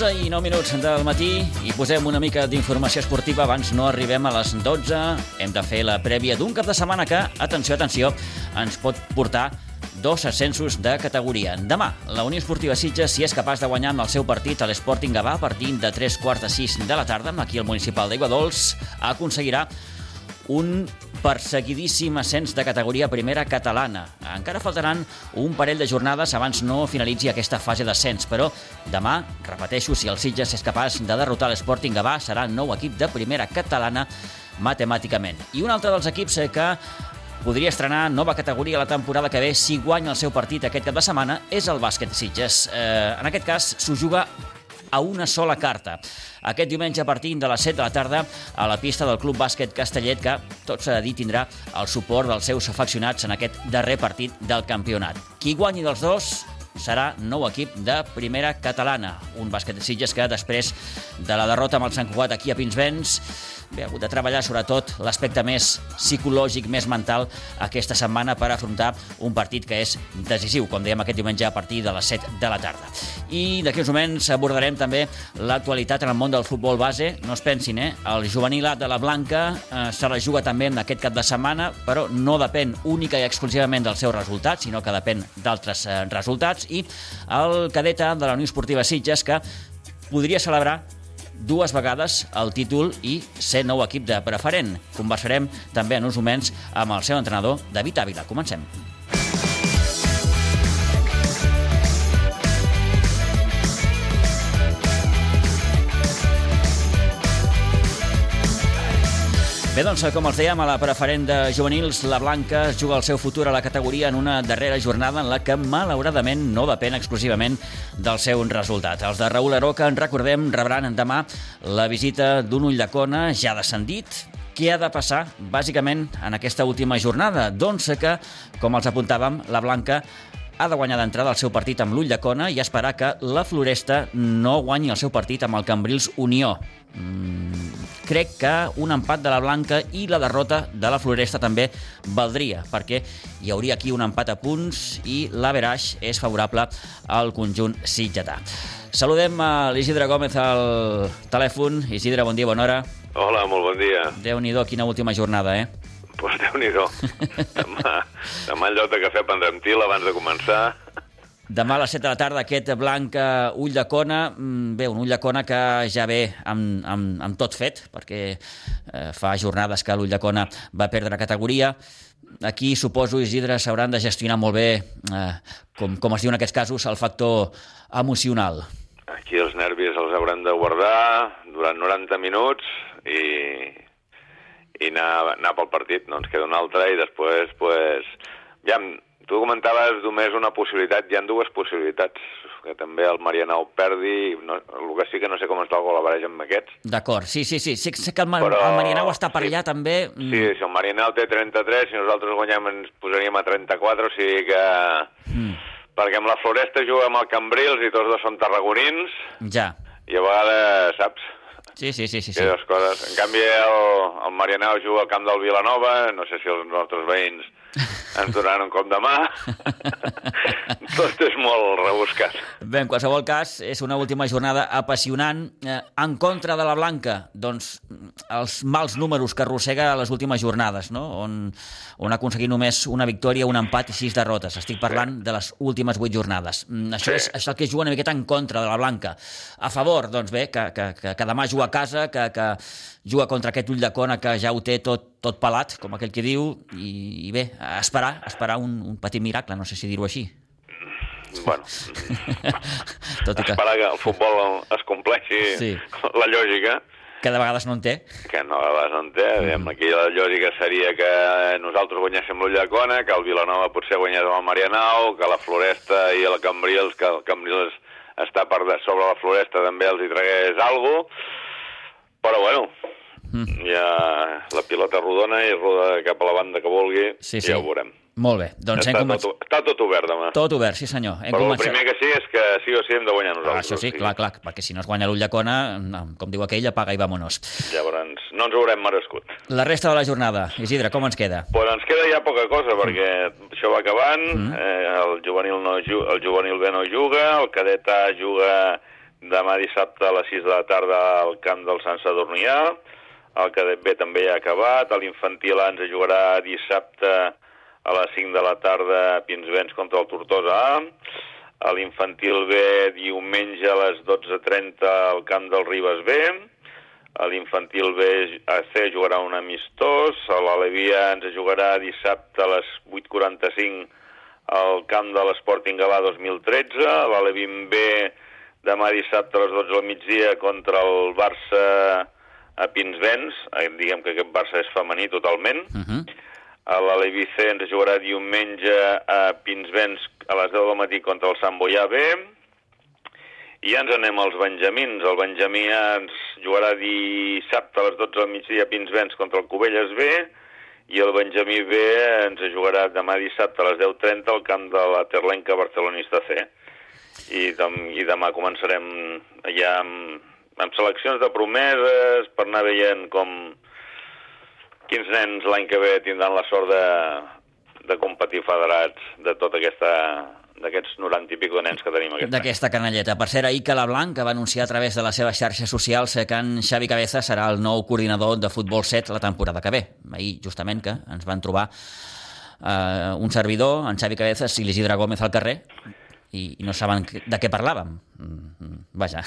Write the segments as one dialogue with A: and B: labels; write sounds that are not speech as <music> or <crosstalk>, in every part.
A: 11 i 9 minuts del matí i posem una mica d'informació esportiva abans no arribem a les 12. Hem de fer la prèvia d'un cap de setmana que, atenció, atenció, ens pot portar dos ascensos de categoria. Demà, la Unió Esportiva Sitges, si és capaç de guanyar amb el seu partit a l'Sporting Gavà, partint de 3 quarts de 6 de la tarda, aquí al municipal d'Aigua Dols, aconseguirà un perseguidíssim ascens de categoria primera catalana. Encara faltaran un parell de jornades abans no finalitzi aquesta fase d'ascens, però demà, repeteixo, si el Sitges és capaç de derrotar l'Sporting Gavà, serà nou equip de primera catalana matemàticament. I un altre dels equips que podria estrenar nova categoria la temporada que ve si guanya el seu partit aquest cap de setmana és el bàsquet Sitges. Eh, en aquest cas, s'ho juga a una sola carta. Aquest diumenge a partir de les 7 de la tarda a la pista del Club Bàsquet Castellet que, tot s'ha de dir, tindrà el suport dels seus afeccionats en aquest darrer partit del campionat. Qui guanyi dels dos serà nou equip de primera catalana. Un bàsquet de Sitges que després de la derrota amb el Sant Cugat aquí a Pinsbens bé, ha hagut de treballar sobretot l'aspecte més psicològic, més mental aquesta setmana per afrontar un partit que és decisiu, com dèiem aquest diumenge a partir de les 7 de la tarda. I d'aquí uns moments abordarem també l'actualitat en el món del futbol base. No es pensin, eh? El juvenil A de la Blanca eh, se la juga també en aquest cap de setmana, però no depèn única i exclusivament del seu resultat, sinó que depèn d'altres eh, resultats. I el cadeta de la Unió Esportiva Sitges, que podria celebrar dues vegades el títol i ser nou equip de preferent. Conversarem també en uns moments amb el seu entrenador, David Ávila. Comencem. Bé, doncs, com els dèiem, a la preferent de juvenils, la Blanca juga el seu futur a la categoria en una darrera jornada en la que, malauradament, no depèn exclusivament del seu resultat. Els de Raül Aroca, en recordem, rebran demà la visita d'un ull de cona ja descendit, què ha de passar, bàsicament, en aquesta última jornada? Doncs que, com els apuntàvem, la Blanca ha de guanyar d'entrada el seu partit amb l'ull de cona i esperar que la Floresta no guanyi el seu partit amb el Cambrils Unió. Mm, crec que un empat de la Blanca i la derrota de la Floresta també valdria, perquè hi hauria aquí un empat a punts i l'averaix és favorable al conjunt sitgetà. Saludem a l'Isidre Gómez al telèfon. Isidre, bon dia, bona hora.
B: Hola, molt bon dia.
A: Déu-n'hi-do, quina última jornada, eh?
B: Pues Déu-n'hi-do. <laughs> demà, demà en lloc de cafè prendrem til abans de començar.
A: Demà a les 7 de la tarda aquest blanc uh, ull de cona, mm, bé, un ull de cona que ja ve amb, amb, amb tot fet, perquè uh, fa jornades que l'ull de cona va perdre categoria. Aquí, suposo, Isidre, s'hauran de gestionar molt bé, uh, com, com es diu en aquests casos, el factor emocional.
B: Aquí els nervis els hauran de guardar durant 90 minuts i, i anar, anar pel partit. No ens queda un altre i després, pues, ja Tu comentaves només una possibilitat, hi han dues possibilitats, que també el Marianao perdi, no, el que sí que no sé com està el gol a barreja amb aquests.
A: D'acord, sí, sí, sí, sí, sé que el, Però, el Marianao està per
B: sí,
A: allà també.
B: Mm. Sí, si el Marianao té 33, si nosaltres guanyem ens posaríem a 34, o sigui que... Mm. Perquè amb la Floresta juga amb el Cambrils i tots dos són tarragonins.
A: Ja.
B: I a vegades, saps?
A: Sí, sí, sí. sí, sí.
B: coses. En canvi, el, el Marianao juga al camp del Vilanova, no sé si els nostres veïns ens donaran un cop de mà. <laughs> Tot és molt rebuscat.
A: Bé, en qualsevol cas, és una última jornada apassionant. Eh, en contra de la Blanca, doncs, els mals números que arrossega les últimes jornades, no? on, on ha aconseguit només una victòria, un empat i sis derrotes. Estic parlant sí. de les últimes vuit jornades. Mm, això, sí. és, això és el que juga una miqueta en contra de la Blanca. A favor, doncs bé, que, que, que, que demà juga a casa, que, que juga contra aquest ull de cona que ja ho té tot, tot pelat, com aquell que diu, i, i bé, esperar, esperar un, un petit miracle, no sé si dir-ho així.
B: Bueno, <laughs> tot i que... esperar que el futbol es compleixi sí. la lògica.
A: Que de vegades no en té.
B: Que no, de vegades no en té. Mm. Aquí la lògica seria que nosaltres guanyéssim l'Ull de Cona, que el Vilanova potser guanyés amb el Marianao, que la Floresta i el Cambrils, que el Cambrils està per sobre la Floresta també els hi tragués alguna cosa però bueno, mm. ja la pilota rodona i roda cap a la banda que vulgui,
A: sí, sí.
B: ja ho veurem.
A: Molt bé, doncs
B: està,
A: hem començat...
B: tot, està tot obert demà.
A: Tot obert, sí senyor. Hem
B: Però
A: començat...
B: el primer que sí és que sí o sí hem de guanyar nosaltres.
A: Ah, això sí, clar, clar, perquè si no es guanya l'ull de cona, com diu aquell, apaga i vámonos.
B: Llavors, no ens ho haurem merescut.
A: La resta de la jornada, Isidre, com ens queda?
B: Pues ens queda ja poca cosa, perquè mm. això va acabant, mm. eh, el, juvenil no, el juvenil B no juga, el cadet A juga demà dissabte a les 6 de la tarda al camp del Sant Sadurnià, el cadet B també ha acabat, l'infantil A ens jugarà dissabte a les 5 de la tarda a Pinsbens contra el Tortosa A, a l'infantil B diumenge a les 12.30 al camp del Ribes B, a l'infantil B AC jugarà un amistós, a l'Alevia ens jugarà dissabte a les 8.45 al camp de l'Sporting Gavà 2013, a l'Alevin B demà dissabte a les 12 del migdia contra el Barça a Pinsbens, diguem que aquest Barça és femení totalment. Uh -huh. A l'Alevi C ens jugarà diumenge a Pinsbens a les 10 del matí contra el Sant Boià B. I ja ens anem als Benjamins. El Benjamí ens jugarà dissabte a les 12 del migdia a Pinsbens contra el Cubelles B i el Benjamí B ens jugarà demà dissabte a les 10.30 al camp de la Terlenca Barcelonista C. I, dem i demà començarem ja amb, amb seleccions de promeses per anar veient com quins nens l'any que ve tindran la sort de, de competir federats de tota aquesta d'aquests 90 i pico nens que tenim aquest
A: D'aquesta canalleta. Per cert, ahir la Blanca va anunciar a través de les seves xarxes socials que en Xavi Cabeza serà el nou coordinador de futbol 7 la temporada que ve. Ahir, justament, que ens van trobar eh, un servidor, en Xavi Cabezas i l'Isidre Gómez al carrer, i, i no saben de què parlàvem. Vaja,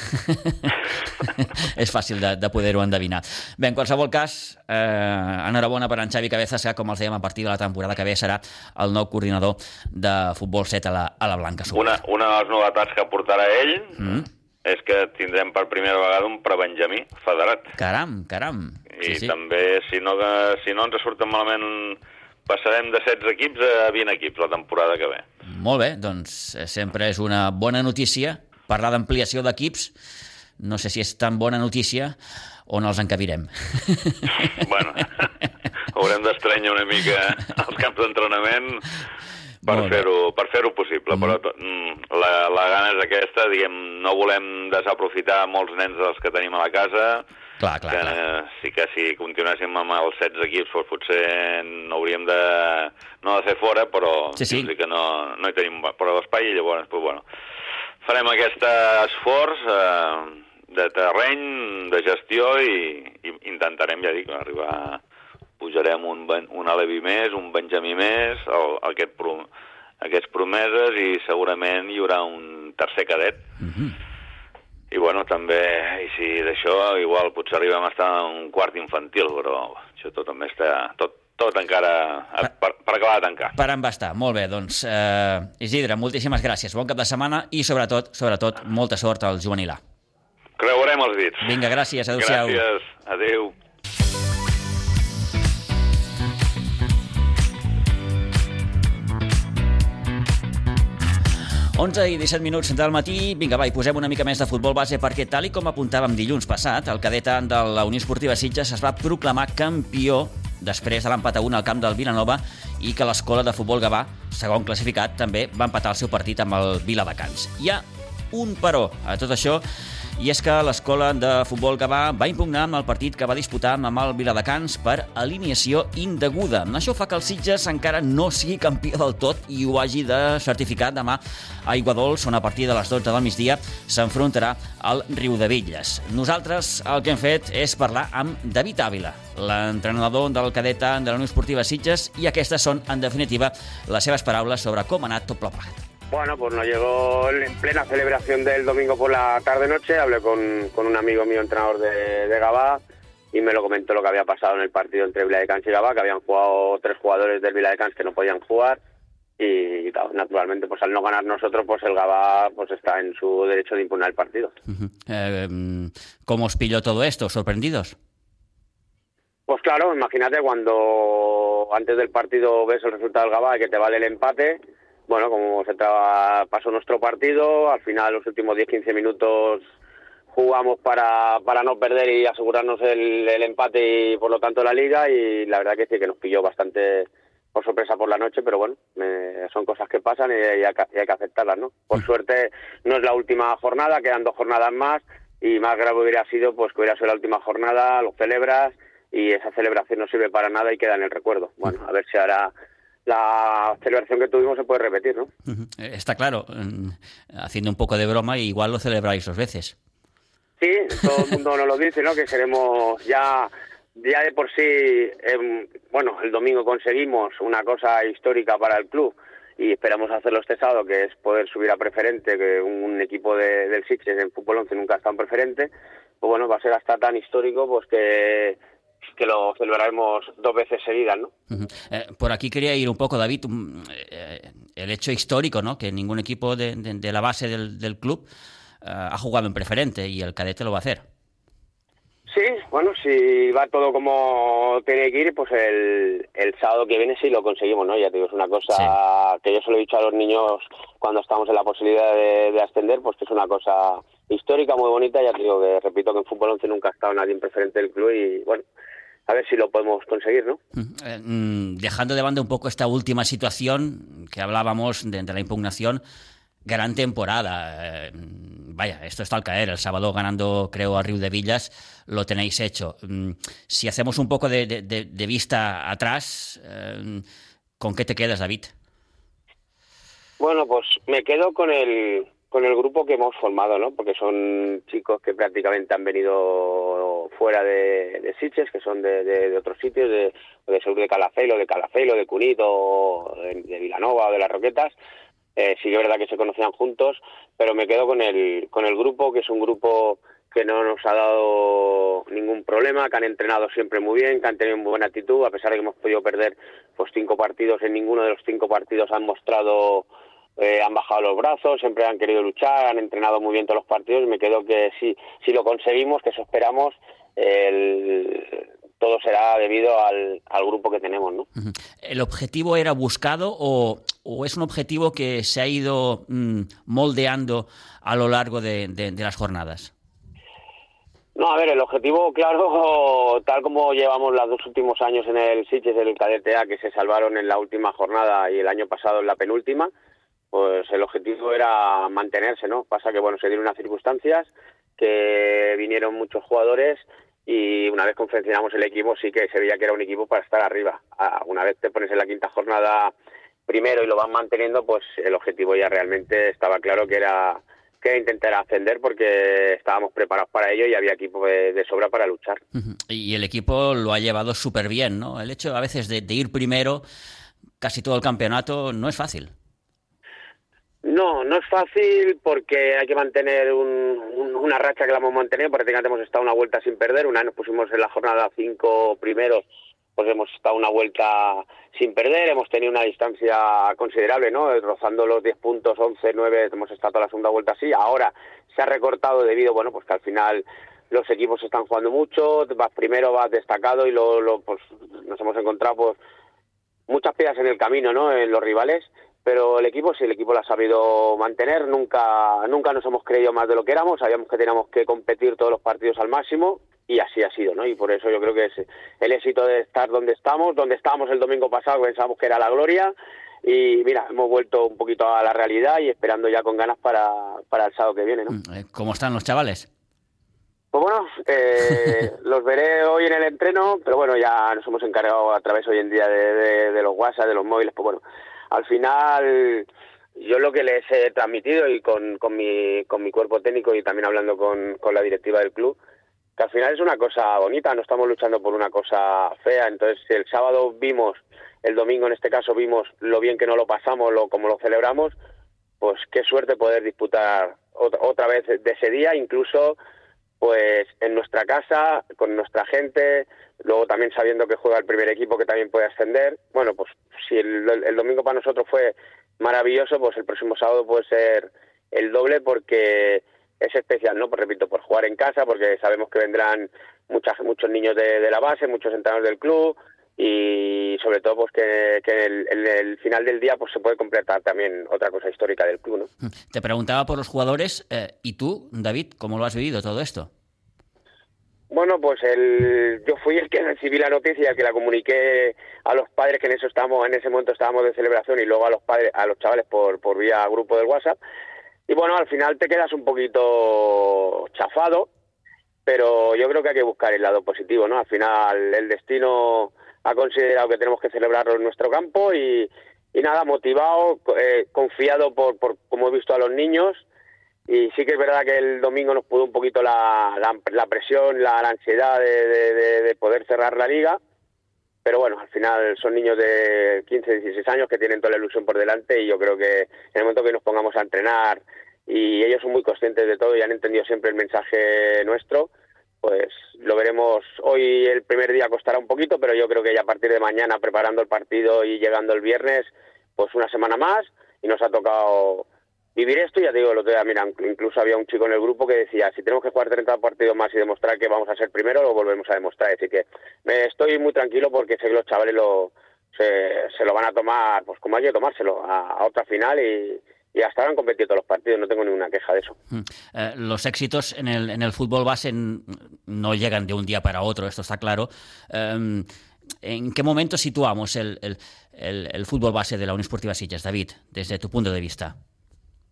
A: <laughs> és fàcil de, de poder-ho endevinar. Bé, en qualsevol cas, eh, enhorabona per en Xavi Cabezas, que, com els dèiem, a partir de la temporada que ve serà el nou coordinador de futbol 7 a la, a la Blanca Sur.
B: Una, una de les novetats que portarà ell mm. és que tindrem per primera vegada un prebenjamí federat.
A: Caram, caram.
B: I sí, sí. també, si no, si no ens surten malament passarem de 16 equips a 20 equips la temporada que ve.
A: Molt bé, doncs eh, sempre és una bona notícia parlar d'ampliació d'equips. No sé si és tan bona notícia on els encabirem. <laughs>
B: Bueno, haurem d'estranyar una mica els camps d'entrenament per fer-ho per fer possible, mm. però la, la gana és aquesta, diguem, no volem desaprofitar molts nens dels que tenim a la casa,
A: Clar, clar,
B: que,
A: clar.
B: Sí que si continuéssim amb els 16 equips, doncs potser no hauríem de, no de fer fora, però
A: sí, sí.
B: sí que no, no hi tenim prou espai i llavors, doncs, bueno, farem aquest esforç eh, de terreny, de gestió i, i intentarem, ja dic, arribar pujarem un, un Alevi més, un Benjamí més, el, aquest, aquests promeses i segurament hi haurà un tercer cadet. Mm -hmm i bueno, també, i si d'això, igual potser arribem a estar en un quart infantil, però això tot també està, tot, tot encara per, per, per acabar de tancar.
A: Per embastar, molt bé, doncs eh, Isidre, moltíssimes gràcies, bon cap de setmana i sobretot, sobretot, molta sort al juvenil A.
B: Creurem els dits.
A: Vinga, gràcies, adeu-siau.
B: Gràcies, adeu.
A: 11 i 17 minuts del matí. Vinga, va, i posem una mica més de futbol base perquè, tal i com apuntàvem dilluns passat, el cadet de la Unió Esportiva Sitges es va proclamar campió després de l'empat a 1 al camp del Vilanova i que l'escola de futbol Gavà, segon classificat, també va empatar el seu partit amb el Viladecans. Hi ha un però a tot això i és que l'escola de futbol va, va impugnar amb el partit que va disputar amb el Viladecans per alineació indeguda. Això fa que el Sitges encara no sigui campió del tot i ho hagi de certificar demà a Iguadols, on a partir de les 12 del migdia s'enfrontarà al Riu de Villes. Nosaltres el que hem fet és parlar amb David Ávila, l'entrenador del cadeta de la Unió Esportiva Sitges, i aquestes són, en definitiva, les seves paraules sobre com ha anat tot plegat.
C: Bueno, pues nos llegó en plena celebración del domingo por la tarde-noche, hablé con, un amigo mío, entrenador de, de Gabá, y me lo comentó lo que había pasado en el partido entre Vila de Cans y Gabá, que habían jugado tres jugadores del Vila de Cans que no podían jugar, y naturalmente pues al no ganar nosotros pues el Gabá pues está en su derecho de impugnar el partido.
A: Eh, ¿Cómo os pilló todo esto? ¿Sorprendidos?
C: Pues claro, imagínate cuando antes del partido ves el resultado del Gabá que te vale el empate bueno, como se pasó nuestro partido, al final los últimos 10-15 minutos jugamos para, para no perder y asegurarnos el, empate y por lo tanto la liga y la verdad que sí que nos pilló bastante por sorpresa por la noche, pero bueno, son cosas que pasan y, hay, que aceptarlas, ¿no? Por mm. suerte no es la última jornada, quedan dos jornadas más y más grave hubiera sido pues que hubiera sido la última jornada, lo celebras y esa celebración no sirve para nada y queda en el recuerdo. Bueno, a ver si ahora la celebración que tuvimos se puede repetir, ¿no?
A: Está claro, haciendo un poco de broma, igual lo celebráis dos veces.
C: Sí, todo el mundo nos lo dice, ¿no? Que seremos ya, ya de por sí, em, bueno, el domingo conseguimos una cosa histórica para el club y esperamos hacerlo este sábado, que es poder subir a preferente, que un equipo de, del Sitges en fútbol 11 nunca ha estado en preferente, pues bueno, va a ser hasta tan histórico pues que que lo celebraremos dos veces seguidas, ¿no?
A: Eh, por aquí quería ir un poco, David, eh, el hecho histórico, ¿no? Que ningún equipo de, la base del, club eh, ha jugado en preferente y el cadete lo va a hacer.
C: Sí, bueno, si va todo como tiene que ir, pues el, el sábado que viene sí lo conseguimos, ¿no? Ya te digo, es una cosa que yo se lo he dicho a los niños cuando estamos en la posibilidad de, ascender, pues que es una cosa histórica, muy bonita, ya te digo que repito que en fútbol 11 nunca ha estado nadie en preferente del club y bueno, a ver si lo podemos conseguir, ¿no?
A: Eh, mm, dejando de banda un poco esta última situación que hablábamos de, la impugnación, gran temporada. Eh, vaya, esto está al caer. El sábado ganando, creo, a Río de Villas, lo tenéis hecho. Mm, si hacemos un poco de, de vista atrás, eh, ¿con qué te quedas, David?
C: Bueno, pues me quedo con el, con el grupo que hemos formado, ¿no? Porque son chicos que prácticamente han venido fuera de, de Sitges, que son de, otros sitios, de, de Sur de Calafelo, de Calafelo, de Cunito, de, Vilanova o de Las Roquetas. Eh, sí que es verdad que se conocían juntos, pero me quedo con el, con el grupo, que es un grupo que no nos ha dado ningún problema, que han entrenado siempre muy bien, que han tenido una buena actitud, a pesar de que hemos podido perder pues cinco partidos, en ninguno de los cinco partidos han mostrado eh, han bajado los brazos, siempre han querido luchar, han entrenado muy bien todos los partidos y me quedo que si, si lo conseguimos, que eso esperamos, todo será debido al, grupo que tenemos. ¿no?
A: ¿El objetivo era buscado o, es un objetivo que se ha ido mm, moldeando a lo largo de, las jornadas?
C: No, a ver, el objetivo, claro, <laughs> tal como llevamos los dos últimos años en el Sitges del KDTA, que se salvaron en la última jornada y el año pasado en la penúltima, pues el objetivo era mantenerse, ¿no? Pasa que, bueno, se dieron unas circunstancias que vinieron muchos jugadores y una vez confeccionamos el equipo sí que se veía que era un equipo para estar arriba. Ah, una vez te pones en la quinta jornada primero y lo vas manteniendo, pues el objetivo ya realmente estaba claro que era que intentar ascender porque estábamos preparados para ello y había equipo de, sobra para luchar.
A: Y el equipo lo ha llevado súper bien, ¿no? El hecho a veces de ir primero casi todo el campeonato no es fácil.
C: No, no es fácil porque hay que mantener una racha que la hemos mantenido. Prácticamente hemos estado una vuelta sin perder. Una vez nos pusimos en la jornada cinco primeros, pues hemos estado una vuelta sin perder. Hemos tenido una distancia considerable, ¿no? Rozando los 10 puntos, 11, 9, hemos estado la segunda vuelta así. Ahora se ha recortado debido, bueno, pues que al final los equipos están jugando mucho. Vas primero, vas destacado y luego pues, nos hemos encontrado pues muchas piedras en el camino, ¿no? En los rivales pero el equipo sí, el equipo lo ha sabido mantener, nunca, nunca nos hemos creído más de lo que éramos, sabíamos que teníamos que competir todos los partidos al máximo y así ha sido, ¿no? Y por eso yo creo que es el éxito de estar donde estamos, donde estábamos el domingo pasado, pensamos que era la gloria y mira, hemos vuelto un poquito a la realidad y esperando ya con ganas para, para el sábado que viene, ¿no? Mm,
A: eh, ¿Cómo están los chavales?
C: Pues bueno, eh, <laughs> los veré hoy en el entreno, pero bueno, ya nos hemos encargado a través hoy en día de, de, de los WhatsApp, de los móviles, pues bueno, al final yo lo que les he transmitido y con, con, mi, con mi cuerpo técnico y también hablando con, con la directiva del club, que al final es una cosa bonita, no estamos luchando por una cosa fea. Entonces, si el sábado vimos, el domingo en este caso vimos lo bien que no lo pasamos, lo como lo celebramos, pues qué suerte poder disputar otra, otra vez de ese día, incluso pues en nuestra casa, con nuestra gente, luego también sabiendo que juega el primer equipo que también puede ascender. Bueno, pues si el, domingo para nosotros fue maravilloso, pues el próximo sábado puede ser el doble porque es especial, ¿no? Pues repito, por jugar en casa, porque sabemos que vendrán muchas, muchos niños de, la base, muchos entrenadores del club y sobre todo pues que, en, el, final del día pues se puede completar también otra cosa histórica del club, ¿no?
A: Te preguntaba por los jugadores eh, y tú, David, ¿cómo lo has vivido todo esto?
C: Bueno, pues el, yo fui el que recibí la noticia, que la comuniqué a los padres que en eso estábamos, en ese momento estábamos de celebración y luego a los padres, a los chavales por, por vía grupo del WhatsApp. Y bueno, al final te quedas un poquito chafado, pero yo creo que hay que buscar el lado positivo, ¿no? Al final el destino ha considerado que tenemos que celebrarlo en nuestro campo y, y nada, motivado, eh, confiado por, por como he visto a los niños. Y sí que es verdad que el domingo nos pudo un poquito la, la, presión, la, ansiedad de, de, poder cerrar la liga, pero bueno, al final son niños de 15, 16 años que tienen toda la ilusión por delante y yo creo que en el momento que nos pongamos a entrenar y ellos son muy conscientes de todo y han entendido siempre el mensaje nuestro, pues lo veremos hoy el primer día costará un poquito, pero yo creo que ya a partir de mañana preparando el partido y llegando el viernes, pues una semana más y nos ha tocado vivir esto, ya te digo, lo día, mira, incluso había un chico en el grupo que decía, si tenemos que jugar 30 partidos más y demostrar que vamos a ser primero, lo volvemos a demostrar. Así que me estoy muy tranquilo porque sé que los chavales lo, se lo van a tomar, pues como hay que tomárselo, a, otra final y, y hasta ahora han competido todos los partidos, no tengo ninguna queja de eso. Mm.
A: Eh, los éxitos en el, en el fútbol base no llegan de un día para otro, esto está claro. Em, ¿En qué momento situamos el, el, el, fútbol base de la Unión Esportiva David, desde tu punto de vista?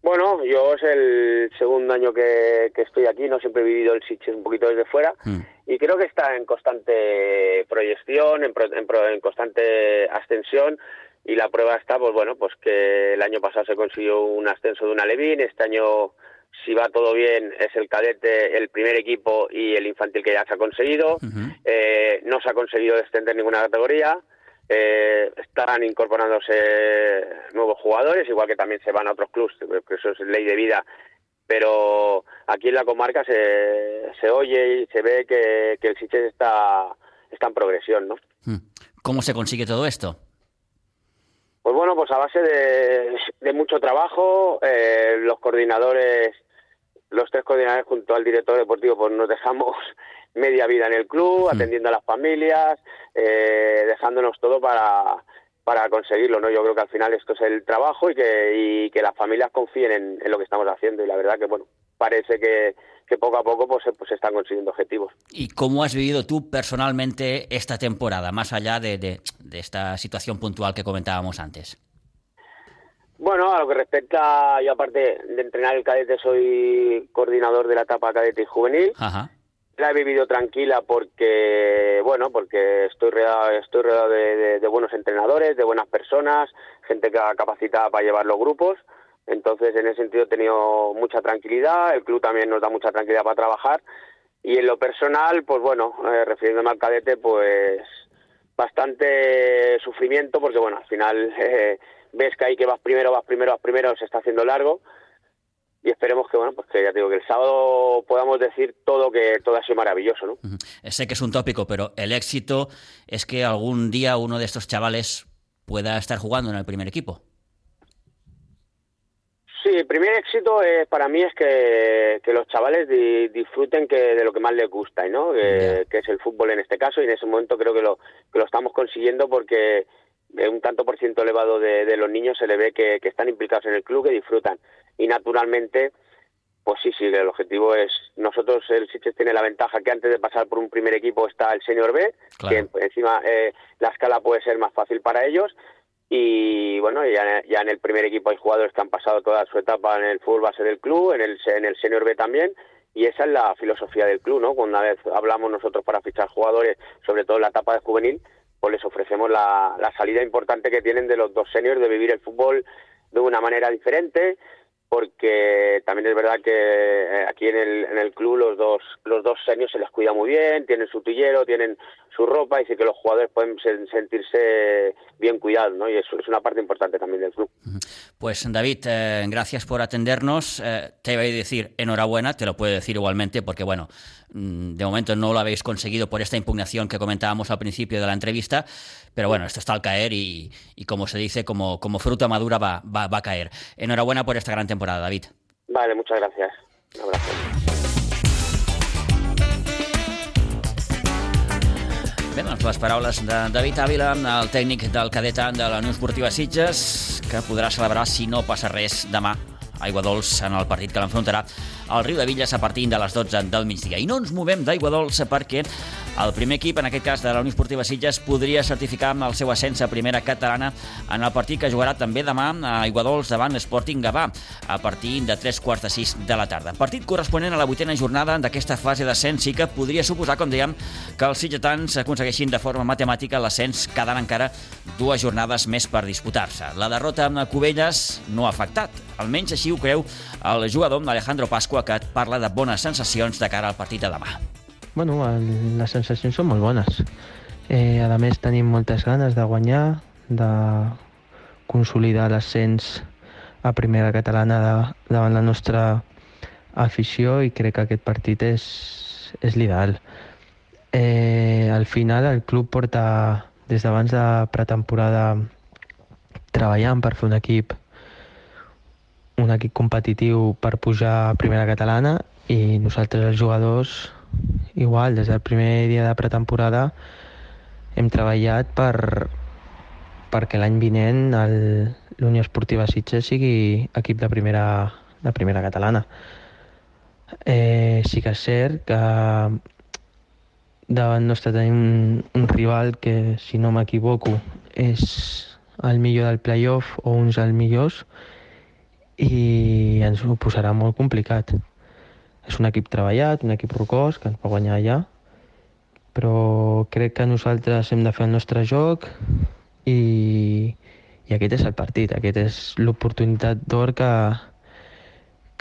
C: Bueno, yo es el segundo año que, estoy aquí, no siempre he vivido el Sitges un poquito desde fuera mm. y creo que está en constante proyección, en, en, constante ascensión y la prueba está, pues bueno, pues que el año pasado se consiguió un ascenso de una Levín, este año si va todo bien es el cadete, el primer equipo y el infantil que ya se ha conseguido, eh, no se ha conseguido descender ninguna categoría, eh, estarán incorporándose nuevos jugadores, igual que también se van a otros clubes, que eso es ley de vida, pero aquí en la comarca se, se oye y se ve que, el Sitges está, está en progresión, ¿no? Hmm.
A: ¿Cómo se consigue todo esto?
C: Pues bueno, pues a base de, mucho trabajo, eh, los coordinadores, los tres coordinadores junto al director deportivo, pues nos dejamos <laughs> media vida en el club, hmm. atendiendo a las familias, eh, dejándonos todo para, para conseguirlo, ¿no? Yo creo que al final esto es el trabajo y que, y que las familias confíen en, lo que estamos haciendo y la verdad que, bueno, parece que, que poco a poco pues, pues se están consiguiendo objetivos.
A: ¿Y cómo has vivido tú personalmente esta temporada, más allá de, de, de esta situación puntual que comentábamos antes?
C: Bueno, a lo que respecta, yo aparte de entrenar el cadete, soy coordinador de la etapa cadete y juvenil. Ajá la he vivido tranquila porque, bueno, porque estoy rodeado, estoy rodeado de, buenos entrenadores, de buenas personas, gente que capacitada para llevar los grupos. Entonces, en ese sentido he tenido mucha tranquilidad. El club también nos da mucha tranquilidad para trabajar. Y en lo personal, pues bueno, eh, refiriéndome al cadete, pues bastante sufrimiento porque, bueno, al final <laughs> eh, ves que ahí que vas primero, vas primero, vas primero, se está haciendo largo y esperemos que bueno pues que ya digo que el sábado podamos decir todo que todo ha sido maravilloso no
A: sé que es un tópico pero el éxito es que algún día uno de estos chavales pueda estar jugando en el primer equipo
C: sí el primer éxito para mí es que, que los chavales disfruten que de lo que más les gusta no que, es el fútbol en este caso y en ese momento creo que lo que lo estamos consiguiendo porque un tanto por ciento elevado de, los niños se le ve que, que están implicados en el club que disfrutan. Y naturalmente, pues sí, sí, el objetivo es, nosotros el Sitges tiene la ventaja que antes de pasar por un primer equipo está el Senior B, que encima eh, la escala puede ser más fácil para ellos y bueno, ya, ya, en el primer equipo hay jugadores que han pasado toda su etapa en el fútbol base del club, en el, en el Senior B también, y esa es la filosofía del club, ¿no? Cuando una vez hablamos nosotros para fichar jugadores, sobre todo en la etapa de juvenil, pues les ofrecemos la, la salida importante que tienen de los dos seniors de vivir el fútbol de una manera diferente, porque también es verdad que eh, aquí en el, en el club los dos los dos seniors se les cuida muy bien, tienen su tillero, tienen su ropa y sí que los jugadores pueden sentirse bien cuidados, ¿no? Y eso es una parte importante también del club.
A: Pues David, eh, gracias por atendernos. Eh, te voy a decir enhorabuena, te lo puedo decir igualmente porque, bueno, mm, de momento no lo habéis conseguido por esta impugnación que comentábamos al principio de la entrevista, pero bueno, esto está al caer y, como se dice, como, como fruta madura va, va, va a caer. Enhorabuena por esta gran temporada, David.
C: Vale, muchas gracias. Un abrazo.
A: Bé, doncs les paraules de David Ávila, el tècnic del cadet de la Unió Esportiva Sitges, que podrà celebrar, si no passa res, demà Aigua Dols en el partit que l'enfrontarà al riu de Villes a partir de les 12 del migdia. I no ens movem d'Aigua Dols perquè El primer equip, en aquest cas de la Unió Esportiva Sitges, podria certificar el seu ascens a primera catalana en el partit que jugarà també demà a Iguadols davant l'Sporting Gavà a partir de 3 quarts de 6 de la tarda. Partit corresponent a la vuitena jornada d'aquesta fase d'ascens i que podria suposar, com dèiem, que els sitgetans aconsegueixin de forma matemàtica l'ascens quedant encara dues jornades més per disputar-se. La derrota amb Cubelles no ha afectat, almenys així ho creu el jugador Alejandro Pasqua que parla de bones sensacions de cara al partit de demà.
D: Bueno, les sensacions són molt bones. Eh, a més, tenim moltes ganes de guanyar, de consolidar l'ascens a primera catalana de, davant la nostra afició i crec que aquest partit és, és l'ideal. Eh, al final el club porta des d'abans de pretemporada treballant per fer un equip un equip competitiu per pujar a primera catalana i nosaltres els jugadors igual, des del primer dia de pretemporada hem treballat per, perquè l'any vinent l'Unió Esportiva Sitges sigui equip de primera, de primera catalana. Eh, sí que és cert que davant nostre tenim un, un rival que, si no m'equivoco, és el millor del playoff o uns dels millors i ens ho posarà molt complicat. És un equip treballat, un equip rocós, que ens va guanyar allà, però crec que nosaltres hem de fer el nostre joc i, i aquest és el partit, aquest és l'oportunitat d'or que,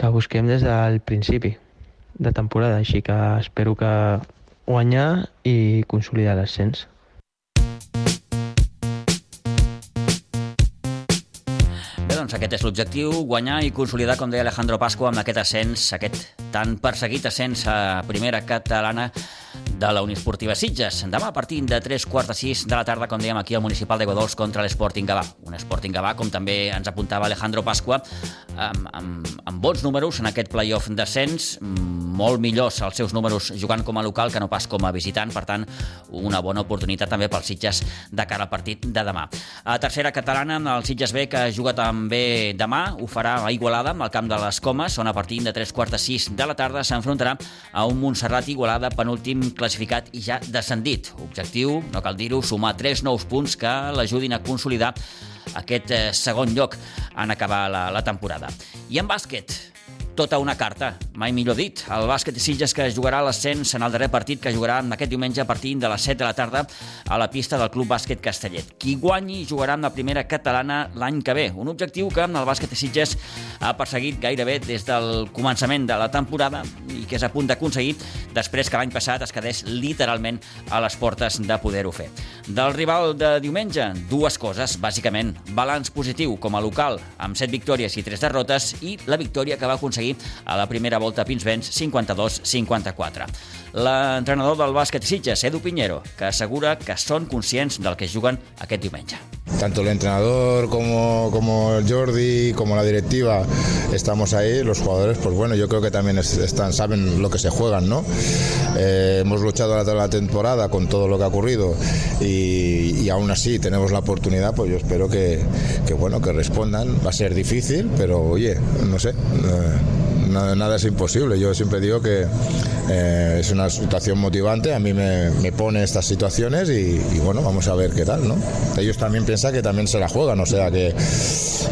D: que busquem des del principi de temporada, així que espero que guanyar i consolidar l'ascens.
A: Doncs aquest és l'objectiu, guanyar i consolidar, com deia Alejandro Pasqua, amb aquest ascens, aquest tan perseguit ascens a primera catalana de la Unió Esportiva Sitges. Demà a partir de 3 quarts de 6 de la tarda, com dèiem aquí al Municipal de Godols contra l'Sporting Gavà. Un Sporting Gavà, com també ens apuntava Alejandro Pasqua, amb, amb, amb bons números en aquest playoff d'ascens, molt millors els seus números jugant com a local que no pas com a visitant, per tant, una bona oportunitat també pels Sitges de cara al partit de demà. A tercera catalana, el Sitges B, que juga també demà, ho farà a Igualada, al camp de les Comes, on a partir de 3 quarts de 6 de la tarda s'enfrontarà a un Montserrat Igualada penúltim classificat classificat i ja descendit. Objectiu, no cal dir-ho, sumar tres nous punts que l'ajudin a consolidar aquest eh, segon lloc en acabar la, la temporada. I en bàsquet, tota una carta, mai millor dit. El bàsquet Sitges que jugarà l'ascens en el darrer partit que jugarà aquest diumenge a partir de les 7 de la tarda a la pista del Club Bàsquet Castellet. Qui guanyi jugarà amb la primera catalana l'any que ve. Un objectiu que el bàsquet Sitges ha perseguit gairebé des del començament de la temporada i que és a punt d'aconseguir després que l'any passat es quedés literalment a les portes de poder-ho fer. Del rival de diumenge, dues coses, bàsicament. Balanç positiu com a local, amb 7 victòries i 3 derrotes, i la victòria que va aconseguir a la primera volta Pinsbens 52-54. L'entrenador del bàsquet Sitges, Edu Piñero, que assegura que són conscients del que juguen aquest diumenge.
E: Tanto el entrenador como, como Jordi, como la directiva, estamos ahí. Los jugadores, pues bueno, yo creo que también están, saben lo que se juegan, ¿no? Eh, hemos luchado toda la temporada con todo lo que ha ocurrido y, y, aún así tenemos la oportunidad, pues yo espero que, que, bueno, que respondan. Va a ser difícil, pero oye, no sé. Eh, nada, nada, es imposible. Yo siempre digo que eh, es una situación motivante, a mí me, me pone estas situaciones y, y, bueno, vamos a ver qué tal, ¿no? Ellos también piensan que también se la juegan, o sea que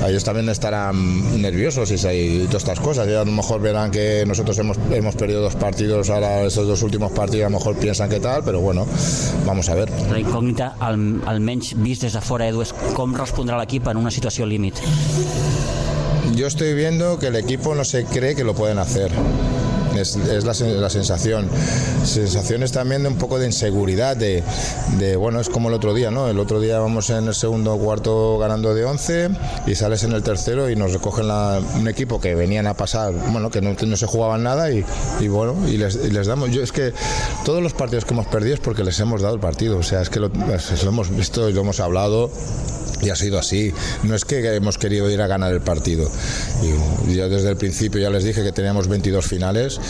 E: ellos también estarán nerviosos y, y todas estas cosas. Y a lo mejor verán que nosotros hemos, hemos perdido dos partidos, ahora esos dos últimos partidos a lo mejor piensan que tal, pero bueno, vamos a ver.
A: La incògnita, al, almenys vist des de fora, Edu, és com respondrà en una situació límit.
E: Yo estoy viendo que el equipo no se cree que lo pueden hacer. Es, es la, la, sensación. Sensaciones también de un poco de inseguridad, de, de, bueno, es como el otro día, ¿no? El otro día vamos en el segundo cuarto ganando de 11 y sales en el tercero y nos recogen la, un equipo que venían a pasar, bueno, que no, no se jugaban nada y, y bueno, y les, y les, damos. Yo es que todos los partidos que hemos perdido es porque les hemos dado el partido, o sea, es que lo, lo hemos visto y lo hemos hablado y ha sido así. No es que hemos querido ir a ganar el partido. Yo desde el principio ya les dije que teníamos 22 finales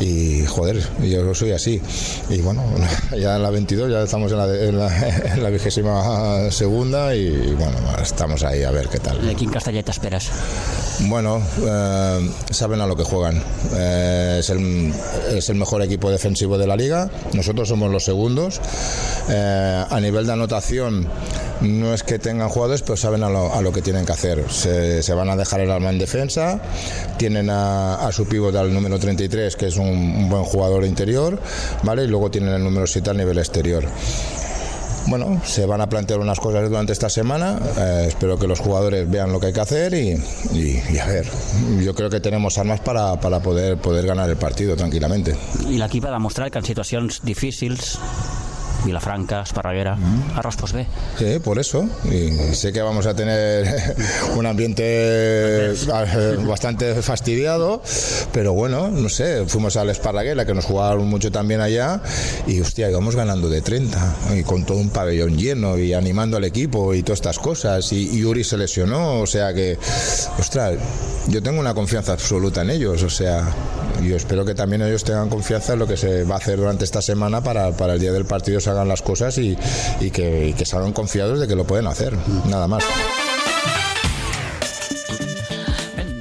E: y joder, yo soy así. Y bueno, <laughs> ya en la 22 ya estamos en la, en la, <laughs> en la vigésima segunda y bueno, estamos ahí a ver qué tal.
A: ¿De quin Castellet esperes?
E: Bueno, eh, saben a lo que juegan. Eh, es, el, es, el, mejor equipo defensivo de la liga. Nosotros somos los segundos. Eh, a nivel de anotación, no es que tengan jugadores, pero saben a lo, a lo que tienen que hacer. Se, se, van a dejar el arma en defensa. Tienen a, a su pívot al número 33, que es un, buen jugador interior, ¿vale? Y luego tienen el número 7 al nivel exterior bueno, se van a plantear unas cosas durante esta semana. Eh, espero que los jugadores vean lo que hay que hacer y, y, y a ver, yo creo que tenemos armas para, para poder, poder ganar el partido tranquilamente.
A: I l'equip ha demostrat que en situacions difícils Vilafranca, Esparraguera, ha respost bé.
E: Sí, por eso. Y sé que vamos a tener <laughs> un ambiente bastante fastidiado, pero bueno, no sé, fuimos al Esparraguera, que nos jugaron mucho también allá, y hostia, íbamos ganando de 30, y con todo un pabellón lleno, y animando al equipo, y todas estas cosas, y, y Uri se lesionó, o sea que, ostras, yo tengo una confianza absoluta en ellos, o sea, yo espero que también ellos tengan confianza en lo que se va a hacer durante esta semana para, para el día del partido hagan las cosas y, y, que, y que salgan confiados de que lo pueden hacer, nada más.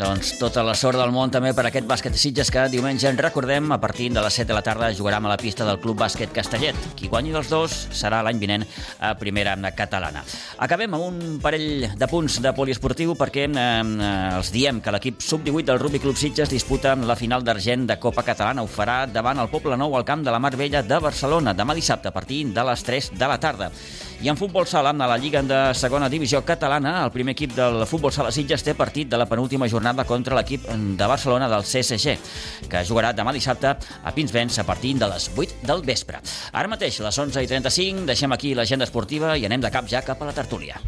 A: Doncs tota la sort del món també per aquest bàsquet de Sitges que diumenge en recordem a partir de les 7 de la tarda jugarà a la pista del Club Bàsquet Castellet. Qui guanyi dels dos serà l'any vinent a primera catalana. Acabem amb un parell de punts de poliesportiu perquè eh, els diem que l'equip sub-18 del Rugby Club Sitges disputa la final d'argent de Copa Catalana. Ho farà davant el Poble Nou al camp de la Mar Vella de Barcelona demà dissabte a partir de les 3 de la tarda. I en futbol sala, a la Lliga de segona divisió catalana, el primer equip del futbol sala Sitges té partit de la penúltima jornada contra l'equip de Barcelona del CSG, que jugarà demà dissabte a Pinsbens a partir de les 8 del vespre. Ara mateix, les 11 i 35, deixem aquí l'agenda esportiva i anem de cap ja cap a la tertúlia.